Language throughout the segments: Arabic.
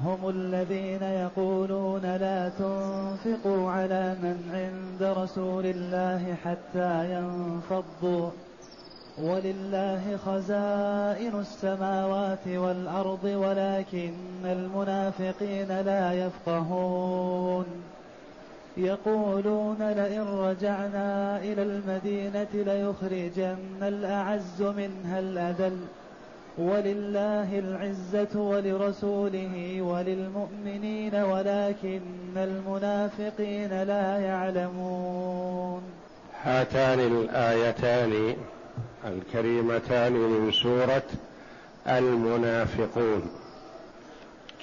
هم الذين يقولون لا تنفقوا على من عند رسول الله حتى ينفضوا. ولله خزائن السماوات والأرض ولكن المنافقين لا يفقهون. يقولون لئن رجعنا إلى المدينة ليخرجن الأعز منها الأذل. ولله العزة ولرسوله وللمؤمنين ولكن المنافقين لا يعلمون. هاتان الآيتان الكريمتان من سورة المنافقون.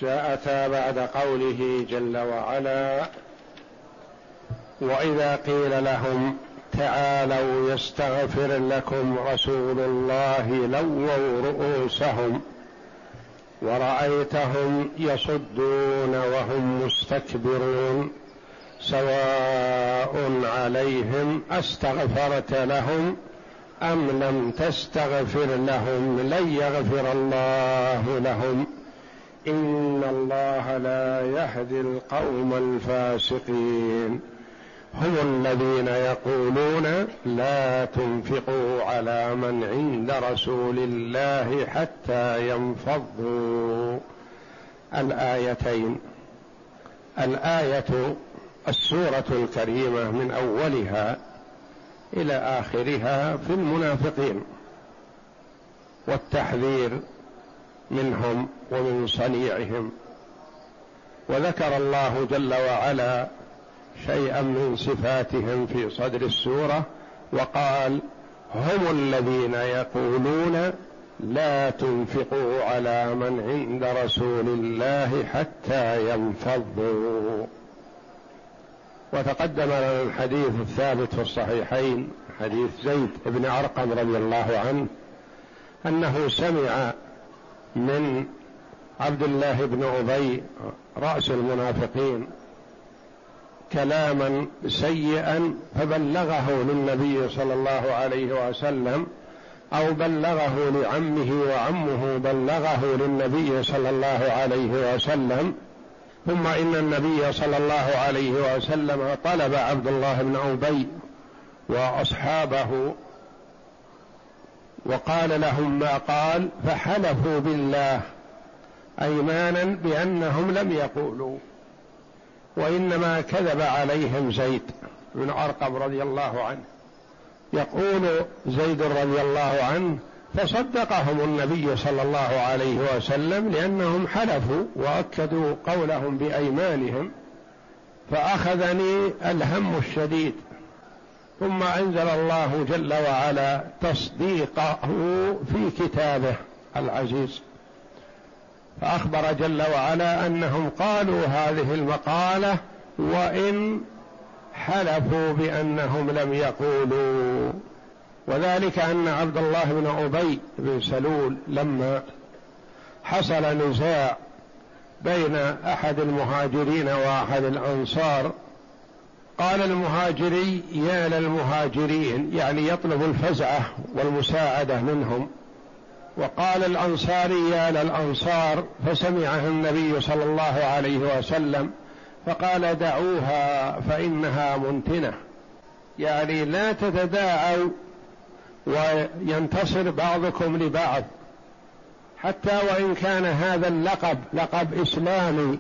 جاءتا بعد قوله جل وعلا وإذا قيل لهم تعالوا يستغفر لكم رسول الله لووا رؤوسهم ورأيتهم يصدون وهم مستكبرون سواء عليهم أستغفرت لهم أم لم تستغفر لهم لن يغفر الله لهم إن الله لا يهدي القوم الفاسقين هم الذين يقولون لا تنفقوا على من عند رسول الله حتى ينفضوا. الآيتين. الآية السورة الكريمة من أولها إلى آخرها في المنافقين. والتحذير منهم ومن صنيعهم. وذكر الله جل وعلا شيئا من صفاتهم في صدر السورة وقال هم الذين يقولون لا تنفقوا على من عند رسول الله حتى ينفضوا. وتقدم لنا الحديث الثابت في الصحيحين حديث زيد بن أرقم رضي الله عنه أنه سمع من عبد الله بن أبي رأس المنافقين كلاما سيئا فبلغه للنبي صلى الله عليه وسلم أو بلغه لعمه وعمه بلغه للنبي صلى الله عليه وسلم. ثم إن النبي صلى الله عليه وسلم طلب عبد الله بن أبي وأصحابه وقال لهم ما قال فحلفوا بالله أيمانا بأنهم لم يقولوا. وإنما كذب عليهم زيد بن أرقم رضي الله عنه. يقول زيد رضي الله عنه فصدقهم النبي صلى الله عليه وسلم لأنهم حلفوا وأكدوا قولهم بأيمانهم فأخذني الهم الشديد. ثم أنزل الله جل وعلا تصديقه في كتابه العزيز. فأخبر جل وعلا أنهم قالوا هذه المقالة وإن حلفوا بأنهم لم يقولوا. وذلك أن عبد الله بن أبي بن سلول لما حصل نزاع بين أحد المهاجرين وأحد الأنصار قال المهاجري يا للمهاجرين. يعني يطلب الفزعة والمساعدة منهم. وقال الأنصاري يا للأنصار فسمعه النبي صلى الله عليه وسلم فقال دعوها فإنها منتنة. يعني لا تتداعوا وينتصر بعضكم لبعض. حتى وإن كان هذا اللقب لقب إسلامي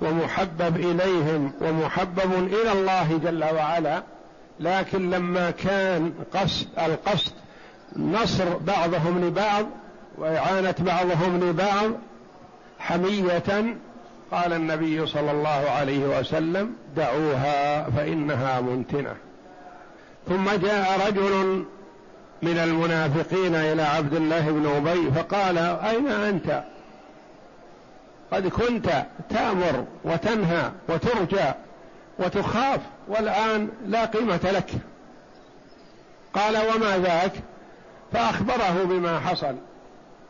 ومحبب إليهم ومحبب إلى الله جل وعلا لكن لما كان قصد القصد نصر بعضهم لبعض وإعانة بعضهم لبعض حمية قال النبي صلى الله عليه وسلم دعوها فإنها منتنة. ثم جاء رجل من المنافقين إلى عبد الله بن أبي فقال أين أنت؟ قد كنت تأمر وتنهى وترجى وتخاف والآن لا قيمة لك. قال وما ذاك؟ فأخبره بما حصل.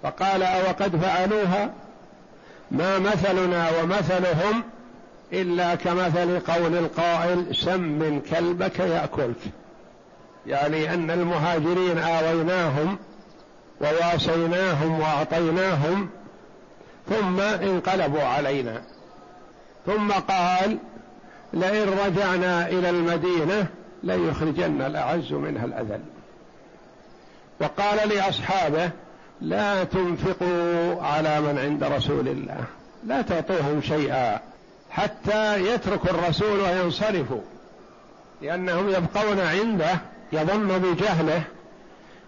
فقال أوقد فعلوها؟ ما مثلنا ومثلهم إلا كمثل قول القائل سم كلبك يأكلك. يعني أن المهاجرين آويناهم وواسيناهم وأعطيناهم ثم انقلبوا علينا. ثم قال لئن رجعنا إلى المدينة ليخرجن الأعز منها الأذل. وقال لأصحابه لا تنفقوا على من عند رسول الله. لا تعطوهم شيئا حتى يتركوا الرسول وينصرفوا. لأنهم يبقون عنده يظن بجهله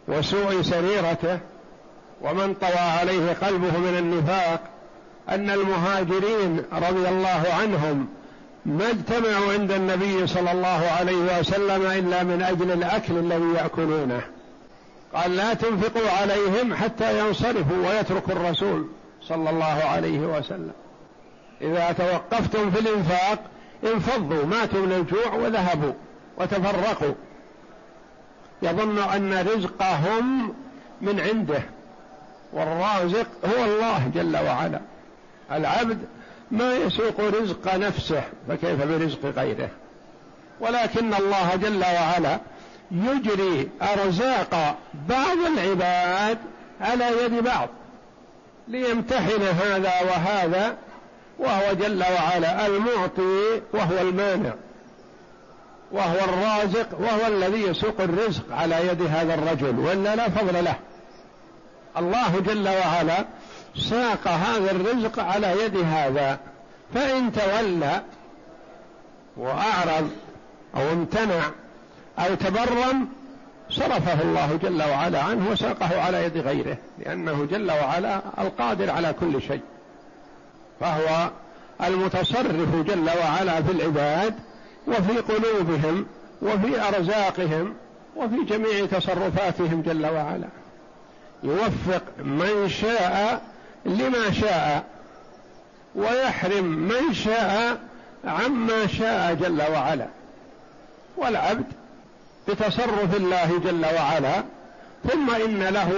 وسوء سريرته. ومن طوى عليه قلبه من النفاق أن المهاجرين رضي الله عنهم ما اجتمعوا عند النبي صلى الله عليه وسلم إلا من أجل الأكل الذي يأكلونه. قال لا تنفقوا عليهم حتى ينصرفوا ويتركوا الرسول صلى الله عليه وسلم. إذا توقفتم في الإنفاق انفضوا ماتوا من الجوع وذهبوا وتفرقوا. يظن أن رزقهم من عنده والرازق هو الله جل وعلا. العبد ما يسوق رزق نفسه فكيف برزق غيره؟ ولكن الله جل وعلا يجري أرزاق بعض العباد على يد بعض ليمتحن هذا وهذا وهو جل وعلا المعطي وهو المانع وهو الرازق وهو الذي يسوق الرزق على يد هذا الرجل والا لا فضل له. الله جل وعلا ساق هذا الرزق على يد هذا فإن تولى وأعرض أو امتنع أو تبرم صرفه الله جل وعلا عنه وساقه على يد غيره لأنه جل وعلا القادر على كل شيء. فهو المتصرف جل وعلا في العباد وفي قلوبهم وفي أرزاقهم وفي جميع تصرفاتهم جل وعلا. يوفق من شاء لما شاء ويحرم من شاء عما شاء جل وعلا. والعبد بتصرف الله جل وعلا ثم إن له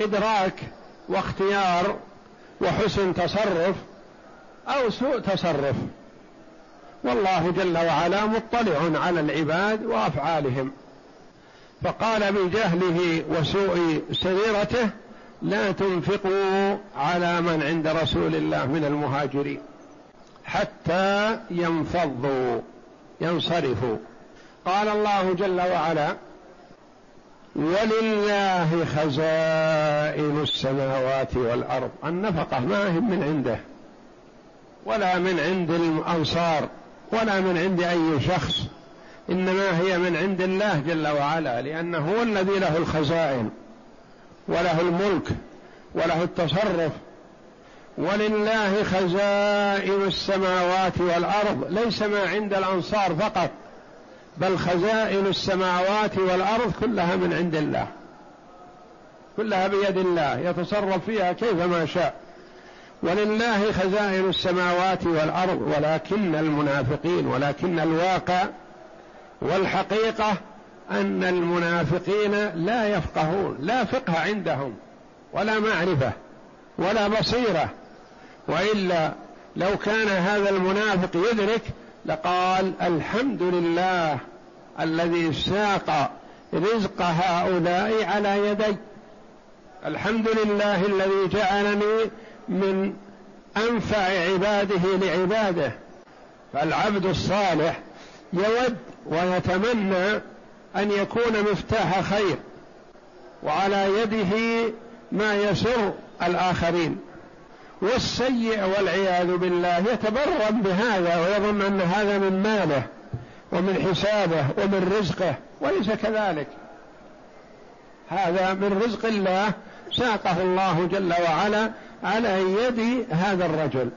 إدراك واختيار وحسن تصرف أو سوء تصرف. والله جل وعلا مطلع على العباد وأفعالهم. فقال بجهله وسوء سريرته لا تنفقوا على من عند رسول الله من المهاجرين حتى ينفضوا ينصرفوا. قال الله جل وعلا ولله خزائن السماوات والأرض. النفقة ما هي من عنده ولا من عند الأنصار ولا من عند أي شخص إنما هي من عند الله جل وعلا لأنه هو الذي له الخزائن وله الملك وله التصرف. ولله خزائن السماوات والأرض ليس ما عند الأنصار فقط. بل خزائن السماوات والأرض كلها من عند الله. كلها بيد الله يتصرف فيها كيفما شاء. ولله خزائن السماوات والأرض ولكن المنافقين ولكن الواقع والحقيقة أن المنافقين لا يفقهون لا فقه عندهم ولا معرفة ولا بصيرة. وإلا لو كان هذا المنافق يدرك لقال الحمد لله الذي ساق رزق هؤلاء على يدي. الحمد لله الذي جعلني من أنفع عباده لعباده. فالعبد الصالح يود ويتمنى أن يكون مفتاح خير وعلى يده ما يسر الآخرين. والسيء والعياذ بالله يتبرم بهذا ويظن أن هذا من ماله ومن حسابه ومن رزقه وليس كذلك. هذا من رزق الله ساقه الله جل وعلا على يد هذا الرجل.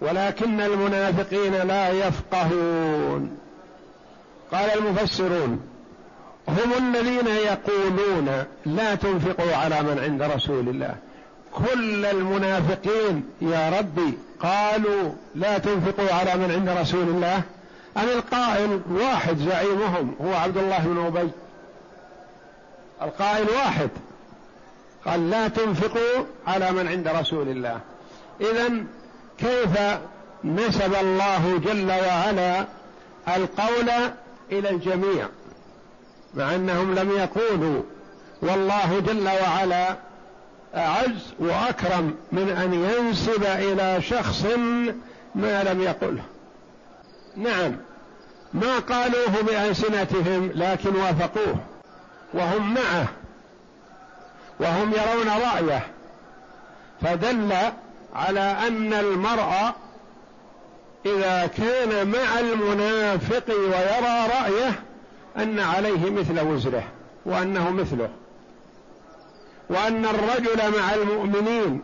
ولكن المنافقين لا يفقهون. قال المفسرون هم الذين يقولون لا تنفقوا على من عند رسول الله. كل المنافقين يا ربي قالوا لا تنفقوا على من عند رسول الله. أم القائل واحد زعيمهم هو عبد الله بن أبي؟ القائل واحد. قال لا تنفقوا على من عند رسول الله. إذا كيف نسب الله جل وعلا القول إلى الجميع؟ مع أنهم لم يقولوا. والله جل وعلا أعز وأكرم من أن ينسب إلى شخص ما لم يقله. نعم ما قالوه بألسنتهم لكن وافقوه وهم معه وهم يرون رأيه فدل على أن المرء إذا كان مع المنافق ويرى رأيه أن عليه مثل وزره وأنه مثله. وأن الرجل مع المؤمنين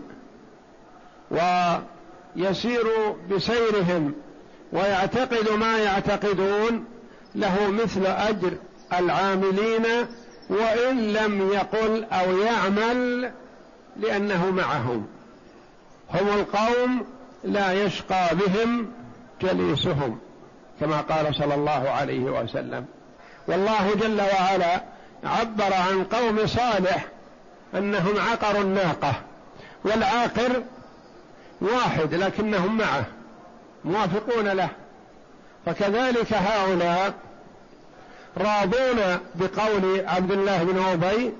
ويسير بسيرهم ويعتقد ما يعتقدون له مثل أجر العاملين وإن لم يقل أو يعمل لأنه معهم. هم القوم لا يشقى بهم جليسهم كما قال صلى الله عليه وسلم. والله جل وعلا عبر عن قوم صالح أنهم عقروا الناقة والعاقر واحد لكنهم معه موافقون له. فكذلك هؤلاء راضون بقول عبد الله بن أبي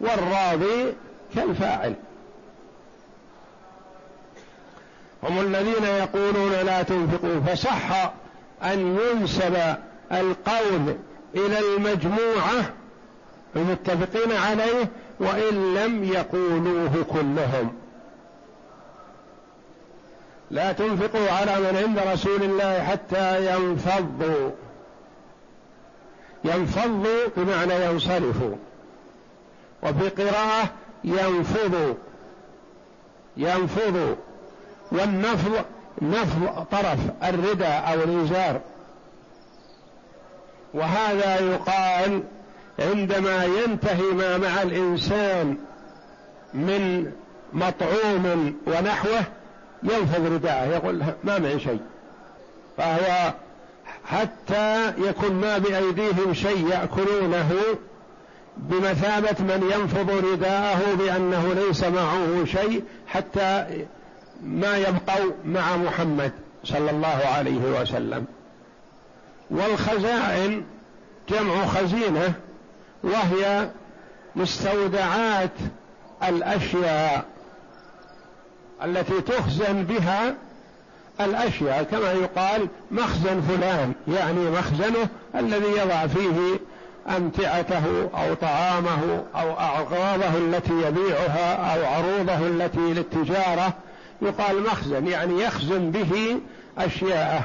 والراضي كالفاعل. هم الذين يقولون لا تنفقوا فصح أن ينسب القول إلى المجموعة المتفقين عليه وإن لم يقولوه كلهم. لا تنفقوا على من عند رسول الله حتى ينفضوا. ينفضوا بمعنى ينصرفوا. وفي قراءة ينفضوا. ينفضوا. والنفض نفض طرف الرداء أو الإزار. وهذا يقال عندما ينتهي ما مع الإنسان من مطعوم ونحوه ينفض رداءه يقول ما معي شيء. فهو حتى يكون ما بأيديهم شيء يأكلونه بمثابة من ينفض رداءه بأنه ليس معه شيء حتى ما يبقوا مع محمد صلى الله عليه وسلم. والخزائن جمع خزينة. وهي مستودعات الأشياء التي تخزن بها الأشياء. كما يقال مخزن فلان يعني مخزنه الذي يضع فيه أمتعته أو طعامه أو اغراضه التي يبيعها أو عروضه التي للتجارة. يقال مخزن يعني يخزن به أشياءه.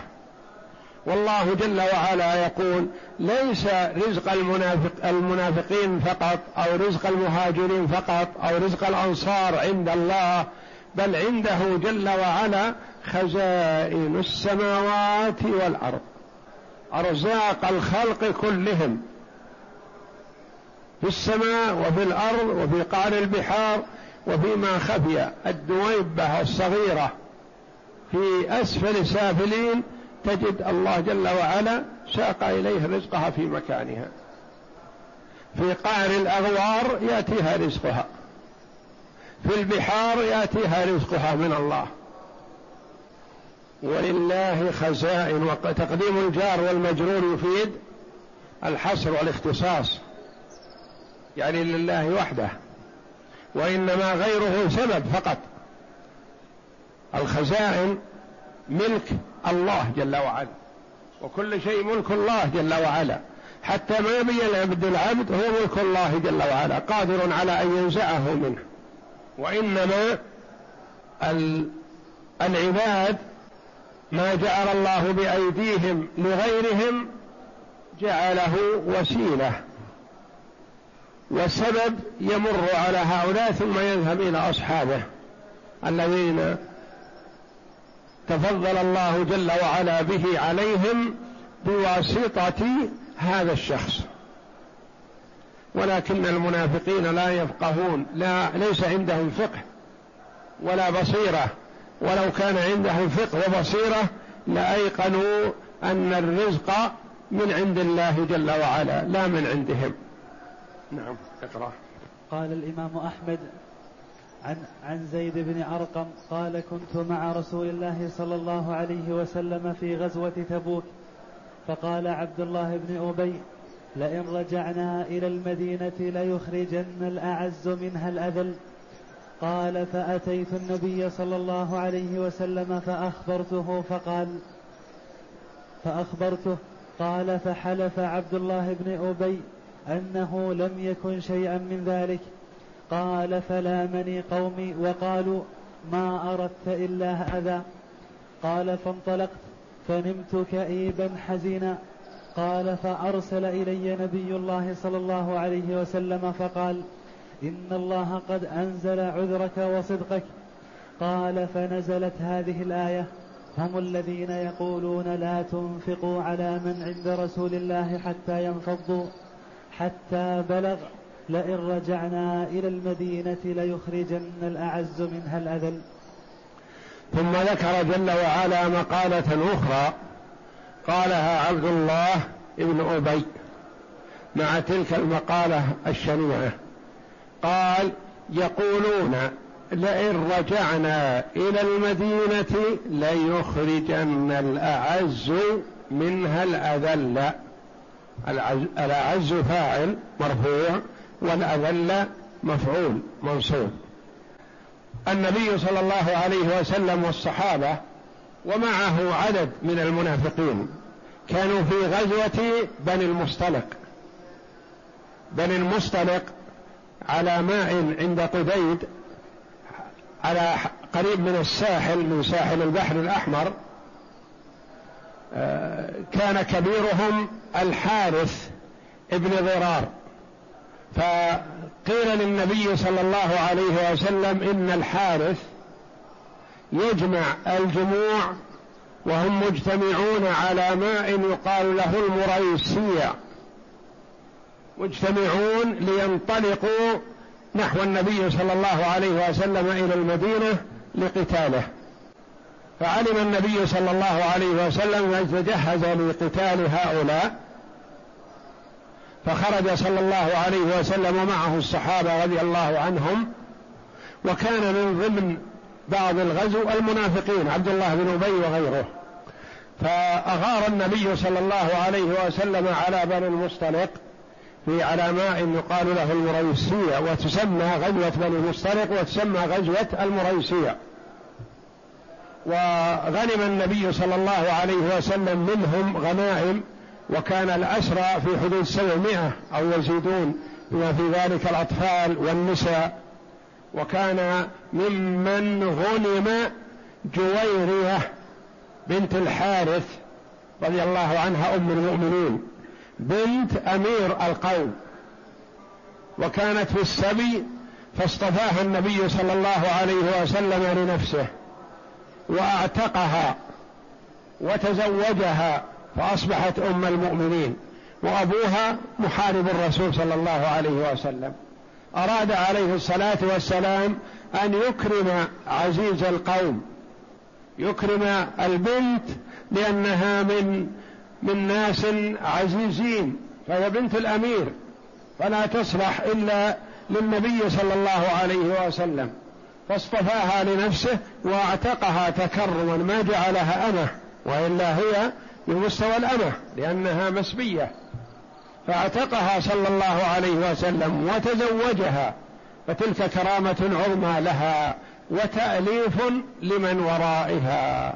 والله جل وعلا يقول ليس رزق المنافق المنافقين فقط أو رزق المهاجرين فقط أو رزق الأنصار عند الله بل عنده جل وعلا خزائن السماوات والأرض أرزاق الخلق كلهم في السماء وفي الأرض وفي قعر البحار وفيما خفي الدويبة الصغيرة في أسفل سافلين تجد الله جل وعلا ساق اليه رزقها في مكانها. في قعر الأغوار يأتيها رزقها. في البحار يأتيها رزقها من الله. ولله خزائن وتقديم الجار والمجرور يفيد الحصر والاختصاص. يعني لله وحده. وإنما غيره سبب فقط. الخزائن ملك الله جل وعلا. وكل شيء ملك الله جل وعلا. حتى ما يبي العبد العبد هو ملك الله جل وعلا قادر على أن ينزعه منه. وإنما العباد ما جعل الله بأيديهم لغيرهم جعله وسيلة. والسبب يمر على هؤلاء ثم يذهب إلى أصحابه الذين تفضل الله جل وعلا به عليهم بواسطة هذا الشخص. ولكن المنافقين لا يفقهون لا ليس عندهم فقه ولا بصيرة. ولو كان عندهم فقه وبصيرة لأيقنوا أن الرزق من عند الله جل وعلا لا من عندهم. نعم اقرأ. قال الإمام أحمد عن عن زيد بن أرقم قال كنت مع رسول الله صلى الله عليه وسلم في غزوة تبوك فقال عبد الله بن أبي لئن رجعنا إلى المدينة ليخرجن الأعز منها الأذل. قال فأتيت النبي صلى الله عليه وسلم فأخبرته فقال فأخبرته قال فحلف عبد الله بن أبي أنه لم يكن شيئا من ذلك. قال فلامني قومي وقالوا ما أردت إلا أذى قال فانطلقت فنمت كئيبا حزينا. قال فأرسل إلي نبي الله صلى الله عليه وسلم فقال إن الله قد أنزل عذرك وصدقك. قال فنزلت هذه الآية. هم الذين يقولون لا تنفقوا على من عند رسول الله حتى ينفضوا حتى بلغ لئن رجعنا إلى المدينة ليخرجن الأعز منها الأذل. ثم ذكر جل وعلا مقالة أخرى قالها عبد الله بن أبي مع تلك المقالة الشنيعة. قال يقولون لئن رجعنا إلى المدينة ليخرجن الأعز منها الأذل. الأعز فاعل مرفوع. والأذل مفعول منصوب. النبي صلى الله عليه وسلم والصحابة ومعه عدد من المنافقين كانوا في غزوة بني المصطلق. بني المصطلق على ماء عند قديد على قريب من الساحل من ساحل البحر الأحمر. آه، كان كبيرهم الحارث ابن ضرار. فقيل للنبي صلى الله عليه وسلم إن الحارث يجمع الجموع وهم مجتمعون على ماء يقال له المريسية. مجتمعون لينطلقوا نحو النبي صلى الله عليه وسلم إلى المدينة لقتاله. فعلم النبي صلى الله عليه وسلم أن يتجهز لقتال هؤلاء فخرج صلى الله عليه وسلم ومعه الصحابة رضي الله عنهم. وكان من ضمن بعض الغزو المنافقين عبد الله بن أبي وغيره. فأغار النبي صلى الله عليه وسلم على بني المصطلق في على ماء يقال له المريسية وتسمى غزوة بني المصطلق وتسمى غزوة المريسية. وغنم النبي صلى الله عليه وسلم منهم غنائم وكان الأسرى في حدود سبعمائة أو يزيدون بما في ذلك الأطفال والنساء. وكان ممن غنم جويرية بنت الحارث رضي الله عنها أم المؤمنين بنت أمير القوم. وكانت في السبي فاصطفاها النبي صلى الله عليه وسلم لنفسه وأعتقها وتزوجها. فاصبحت أم المؤمنين وأبوها محارب الرسول صلى الله عليه وسلم. أراد عليه الصلاة والسلام أن يكرم عزيز القوم يكرم البنت لأنها من من ناس عزيزين فهي بنت الأمير فلا تصلح إلا للنبي صلى الله عليه وسلم. فاصطفاها لنفسه واعتقها تكرما ما جعلها أمة وإلا هي بمستوى الامه لأنها مسبية. فاعتقها صلى الله عليه وسلم وتزوجها فتلك كرامة عظمى لها وتأليف لمن ورائها.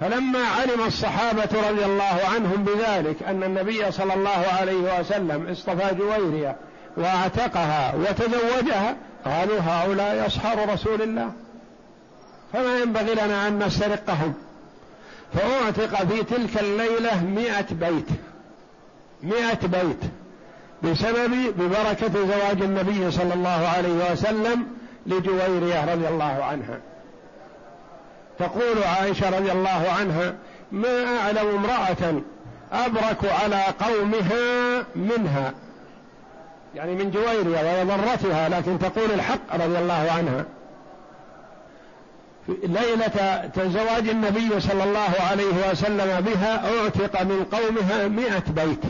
فلما علم الصحابة رضي الله عنهم بذلك أن النبي صلى الله عليه وسلم اصطفى جويرية وأعتقها وتزوجها قالوا هؤلاء أصحاب رسول الله. فما ينبغي لنا أن نسترقهم. فأعتق في تلك الليلة مئة بيت. مئة بيت. بسبب ببركة زواج النبي صلى الله عليه وسلم لجويرية رضي الله عنها. تقول عائشة رضي الله عنها ما أعلم امرأة أبرك على قومها منها. يعني من جويرية ومضرتها لكن تقول الحق رضي الله عنها. ليلة زواج النبي صلى الله عليه وسلم بها أعتق من قومها مئة بيت.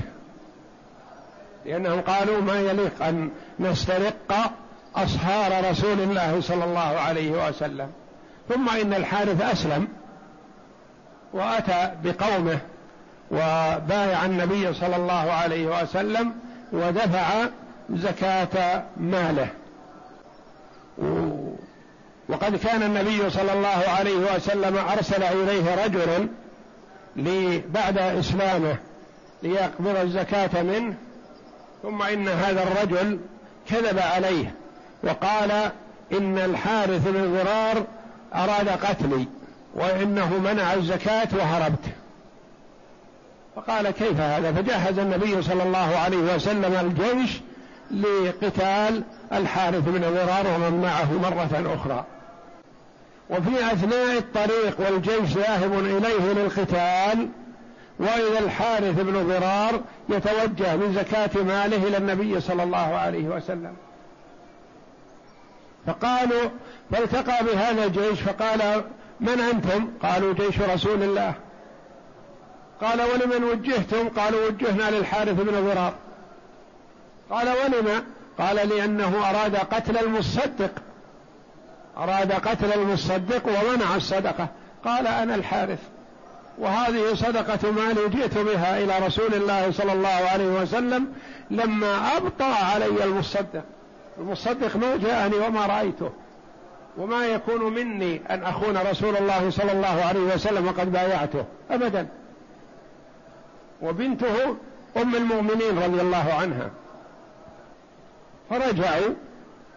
لأنهم قالوا ما يليق أن نسترق أصهار رسول الله صلى الله عليه وسلم. ثم إن الحارث أسلم وأتى بقومه وبايع النبي صلى الله عليه وسلم ودفع زكاة ماله. وقد كان النبي صلى الله عليه وسلم أرسل إليه رجل بعد إسلامه ليقبض الزكاة منه ثم إن هذا الرجل كذب عليه وقال إن الحارث بن ضرار أراد قتلي وإنه منع الزكاة وهربت. فقال كيف هذا؟ فجهز النبي صلى الله عليه وسلم الجيش لقتال الحارث بن ضرار ومن معه مرة أخرى. وفي أثناء الطريق والجيش ذاهب إليه للقتال وإذا الحارث بن ضرار يتوجه بزكاة ماله إلى النبي صلى الله عليه وسلم. فقالوا فالتقى بهذا الجيش فقال من أنتم؟ قالوا جيش رسول الله. قال ولمن وجهتم؟ قالوا وجهنا للحارث بن ضرار قال ولم؟ قال لأنه أراد قتل المصدق. أراد قتل المصدق ومنع الصدقة. قال أنا الحارث. وهذه صدقة مالي جئت بها إلى رسول الله صلى الله عليه وسلم لما أبطأ علي المصدق. المصدق ما جاءني وما رأيته. وما يكون مني أن أخون رسول الله صلى الله عليه وسلم وقد بايعته. أبدا. وبنته أم المؤمنين رضي الله عنها. فرجعوا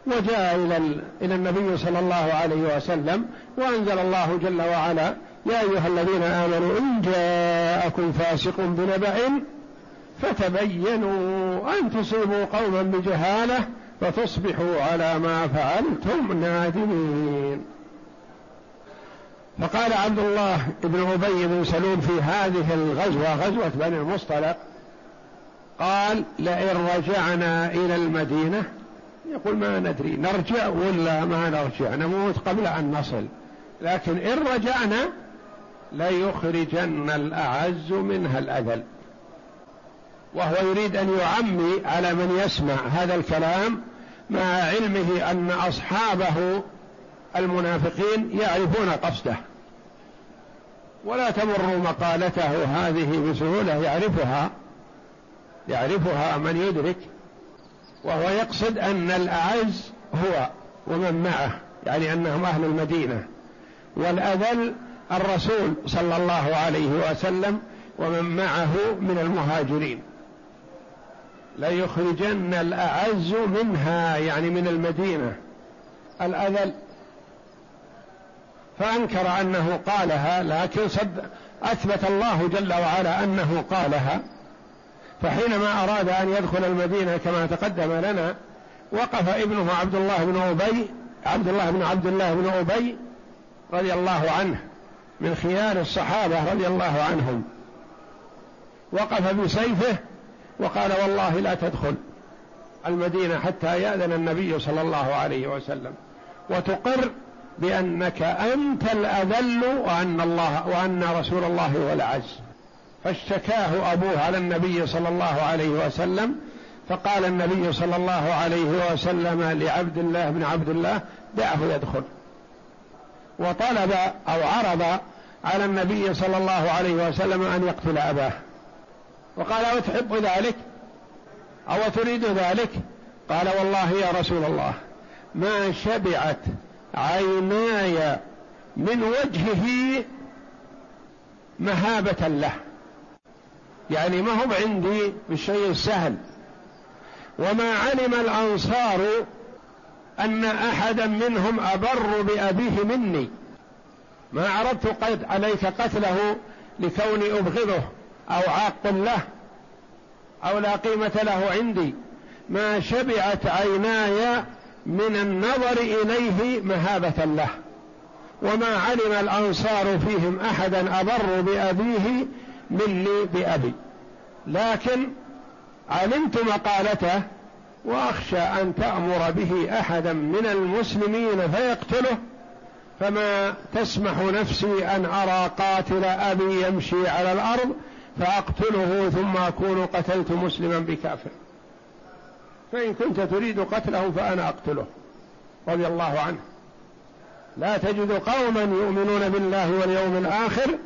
وجاء إلى إلى النبي صلى الله عليه وسلم وأنزل الله جل وعلا يا أيها الذين آمنوا إن جاءكم فاسق بنبأ فتبينوا أن تصيبوا قوما بجهالة فتصبحوا على ما فعلتم نادمين. فقال عبد الله بن أبي بن سلول في هذه الغزوة غزوة بني المصطلق قال لئن رجعنا إلى المدينة يقول ما ندري نرجع ولا ما نرجع؟ نموت قبل أن نصل. لكن إن رجعنا ليخرجن الأعز منها الأذل. وهو يريد أن يعمي على من يسمع هذا الكلام مع علمه أن أصحابه المنافقين يعرفون قصده. ولا تمر مقالته هذه بسهولة يعرفها. يعرفها من يدرك وهو يقصد أن الأعز هو ومن معه يعني أنهم أهل المدينة. والأذل الرسول صلى الله عليه وسلم ومن معه من المهاجرين. ليخرجن الأعز منها يعني من المدينة. الأذل فأنكر أنه قالها لكن صد أثبت الله جل وعلا أنه قالها. فحينما أراد أن يدخل المدينة كما تقدم لنا وقف ابنه عبد الله بن أبي عبد الله بن عبد الله بن أبي رضي الله عنه من خيار الصحابة رضي الله عنهم. وقف بسيفه وقال والله لا تدخل المدينة حتى يأذن النبي صلى الله عليه وسلم. وتقر بأنك أنت الأذل وأن الله وأن رسول الله هو الأعز. فاشتكاه أبوه على النبي صلى الله عليه وسلم فقال النبي صلى الله عليه وسلم لعبد الله بن عبد الله دعه يدخل. وطلب أو عرض على النبي صلى الله عليه وسلم أن يقتل أباه. وقال أو تحب ذلك؟ أو تريد ذلك؟ قال والله يا رسول الله ما شبعت عيناي من وجهه مهابة له. يعني ما هو عندي بالشيء السهل. وما علم الأنصار أن أحدا منهم أبر بأبيه مني. ما عرضت قد عليك قتله لكوني أبغضه أو عاق له أو لا قيمة له عندي. ما شبعت عيناي من النظر إليه مهابة له. وما علم الأنصار فيهم أحدا أبر بأبيه مني بأبي. لكن علمت مقالته وأخشى أن تأمر به أحدا من المسلمين فيقتله فما تسمح نفسي أن أرى قاتل أبي يمشي على الأرض فأقتله ثم أكون قتلت مسلما بكافر. فإن كنت تريد قتله فأنا أقتله رضي الله عنه. لا تجد قوما يؤمنون بالله واليوم الآخر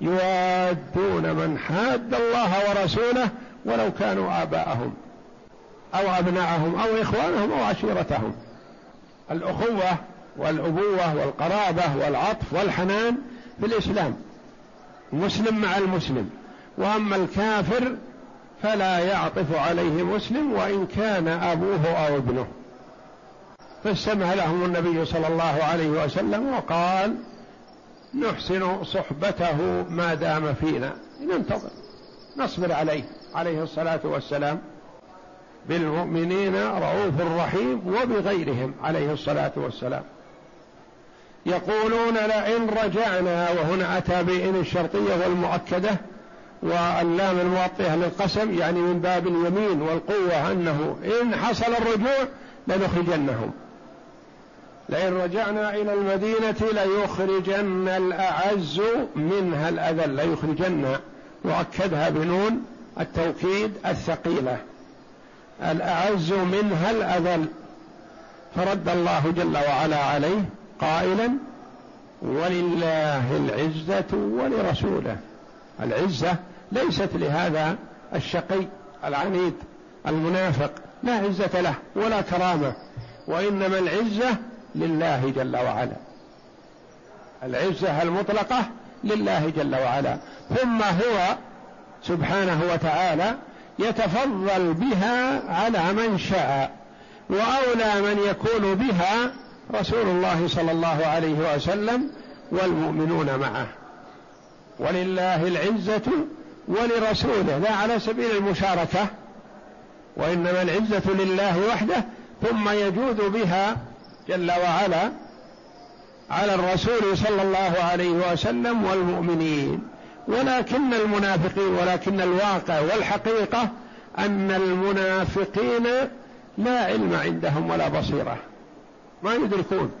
يوادون من حاد الله ورسوله ولو كانوا آباءهم أو أبناءهم أو إخوانهم أو عشيرتهم. الأخوة والأبوة والقرابة والعطف والحنان في الإسلام مسلم مع المسلم. وأما الكافر فلا يعطف عليه مسلم وإن كان أبوه أو ابنه. فاستمع لهم النبي صلى الله عليه وسلم وقال نحسن صحبته ما دام فينا. ننتظر. نصبر عليه. عليه الصلاة والسلام. بالمؤمنين رؤوف رحيم وبغيرهم. عليه الصلاة والسلام. يقولون لئن رجعنا وهنا أتى بإن الشرطيه والمؤكدة واللام الموطئة للقسم يعني من باب اليمين والقوة أنه إن حصل الرجوع لنخرجنهم. لئن رجعنا إلى المدينة ليخرجن الأعز منها الأذل ليخرجن وأكدها بنون التوكيد الثقيلة. الأعز منها الأذل. فرد الله جل وعلا عليه قائلا ولله العزة ولرسوله. العزة ليست لهذا الشقي العنيد المنافق لا عزة له ولا كرامة. وإنما العزة لله جل وعلا. العزة المطلقة لله جل وعلا. ثم هو سبحانه وتعالى يتفضل بها على من شاء وأولى من يكون بها رسول الله صلى الله عليه وسلم والمؤمنون معه. ولله العزة ولرسوله لا على سبيل المشاركة وإنما العزة لله وحده ثم يجود بها جل وعلا على الرسول صلى الله عليه وسلم والمؤمنين. ولكن المنافقين ولكن الواقع والحقيقة أن المنافقين لا علم عندهم ولا بصيرة. ما يدركون.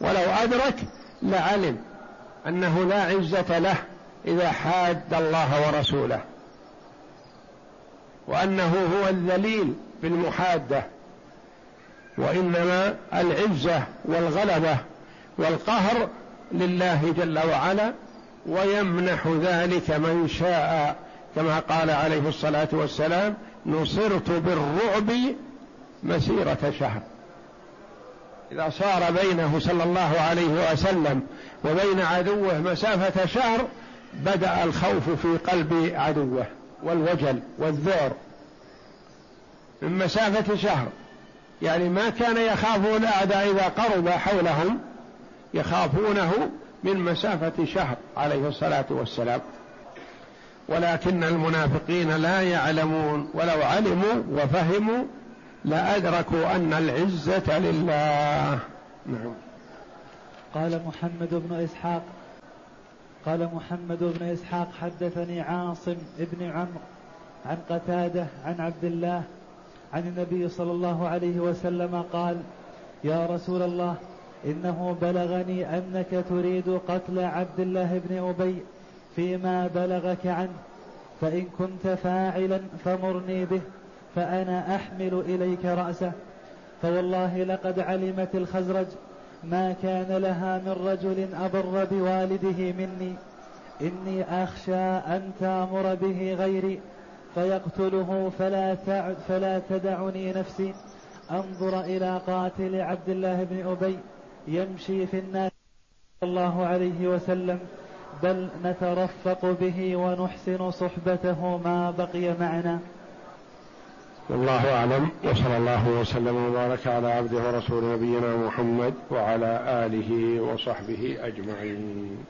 ولو أدرك لعلم أنه لا عزة له إذا حاد الله ورسوله وأنه هو الذليل بالمحادة. وإنما العزة والغلبة والقهر لله جل وعلا ويمنح ذلك من شاء. كما قال عليه الصلاة والسلام نصرت بالرعب مسيرة شهر. إذا صار بينه صلى الله عليه وسلم وبين عدوه مسافة شهر بدأ الخوف في قلب عدوه والوجل والذعر من مسافة شهر يعني ما كان يخافون الأعداء إذا قرب حولهم يخافونه من مسافة شهر عليه الصلاة والسلام. ولكن المنافقين لا يعلمون ولو علموا وفهموا لأدركوا أن العزة لله. نعم. قال محمد بن إسحاق قال محمد بن إسحاق حدثني عاصم ابن عمرو عن قتادة عن عبد الله عن النبي صلى الله عليه وسلم قال يا رسول الله إنه بلغني أنك تريد قتل عبد الله بن أبي فيما بلغك عنه فإن كنت فاعلا فمرني به فأنا أحمل إليك رأسه فوالله لقد علمت الخزرج ما كان لها من رجل أبر بوالده مني إني أخشى أن تامر به غيري فيقتله فلا فلا تدعني نفسي. انظر إلى قاتل عبد الله بن أبي يمشي في الناس صلى الله عليه وسلم. بل نترفق به ونحسن صحبته ما بقي معنا. والله أعلم. وصلى الله وسلم وبارك على عبده ورسول نبينا محمد وعلى آله وصحبه أجمعين.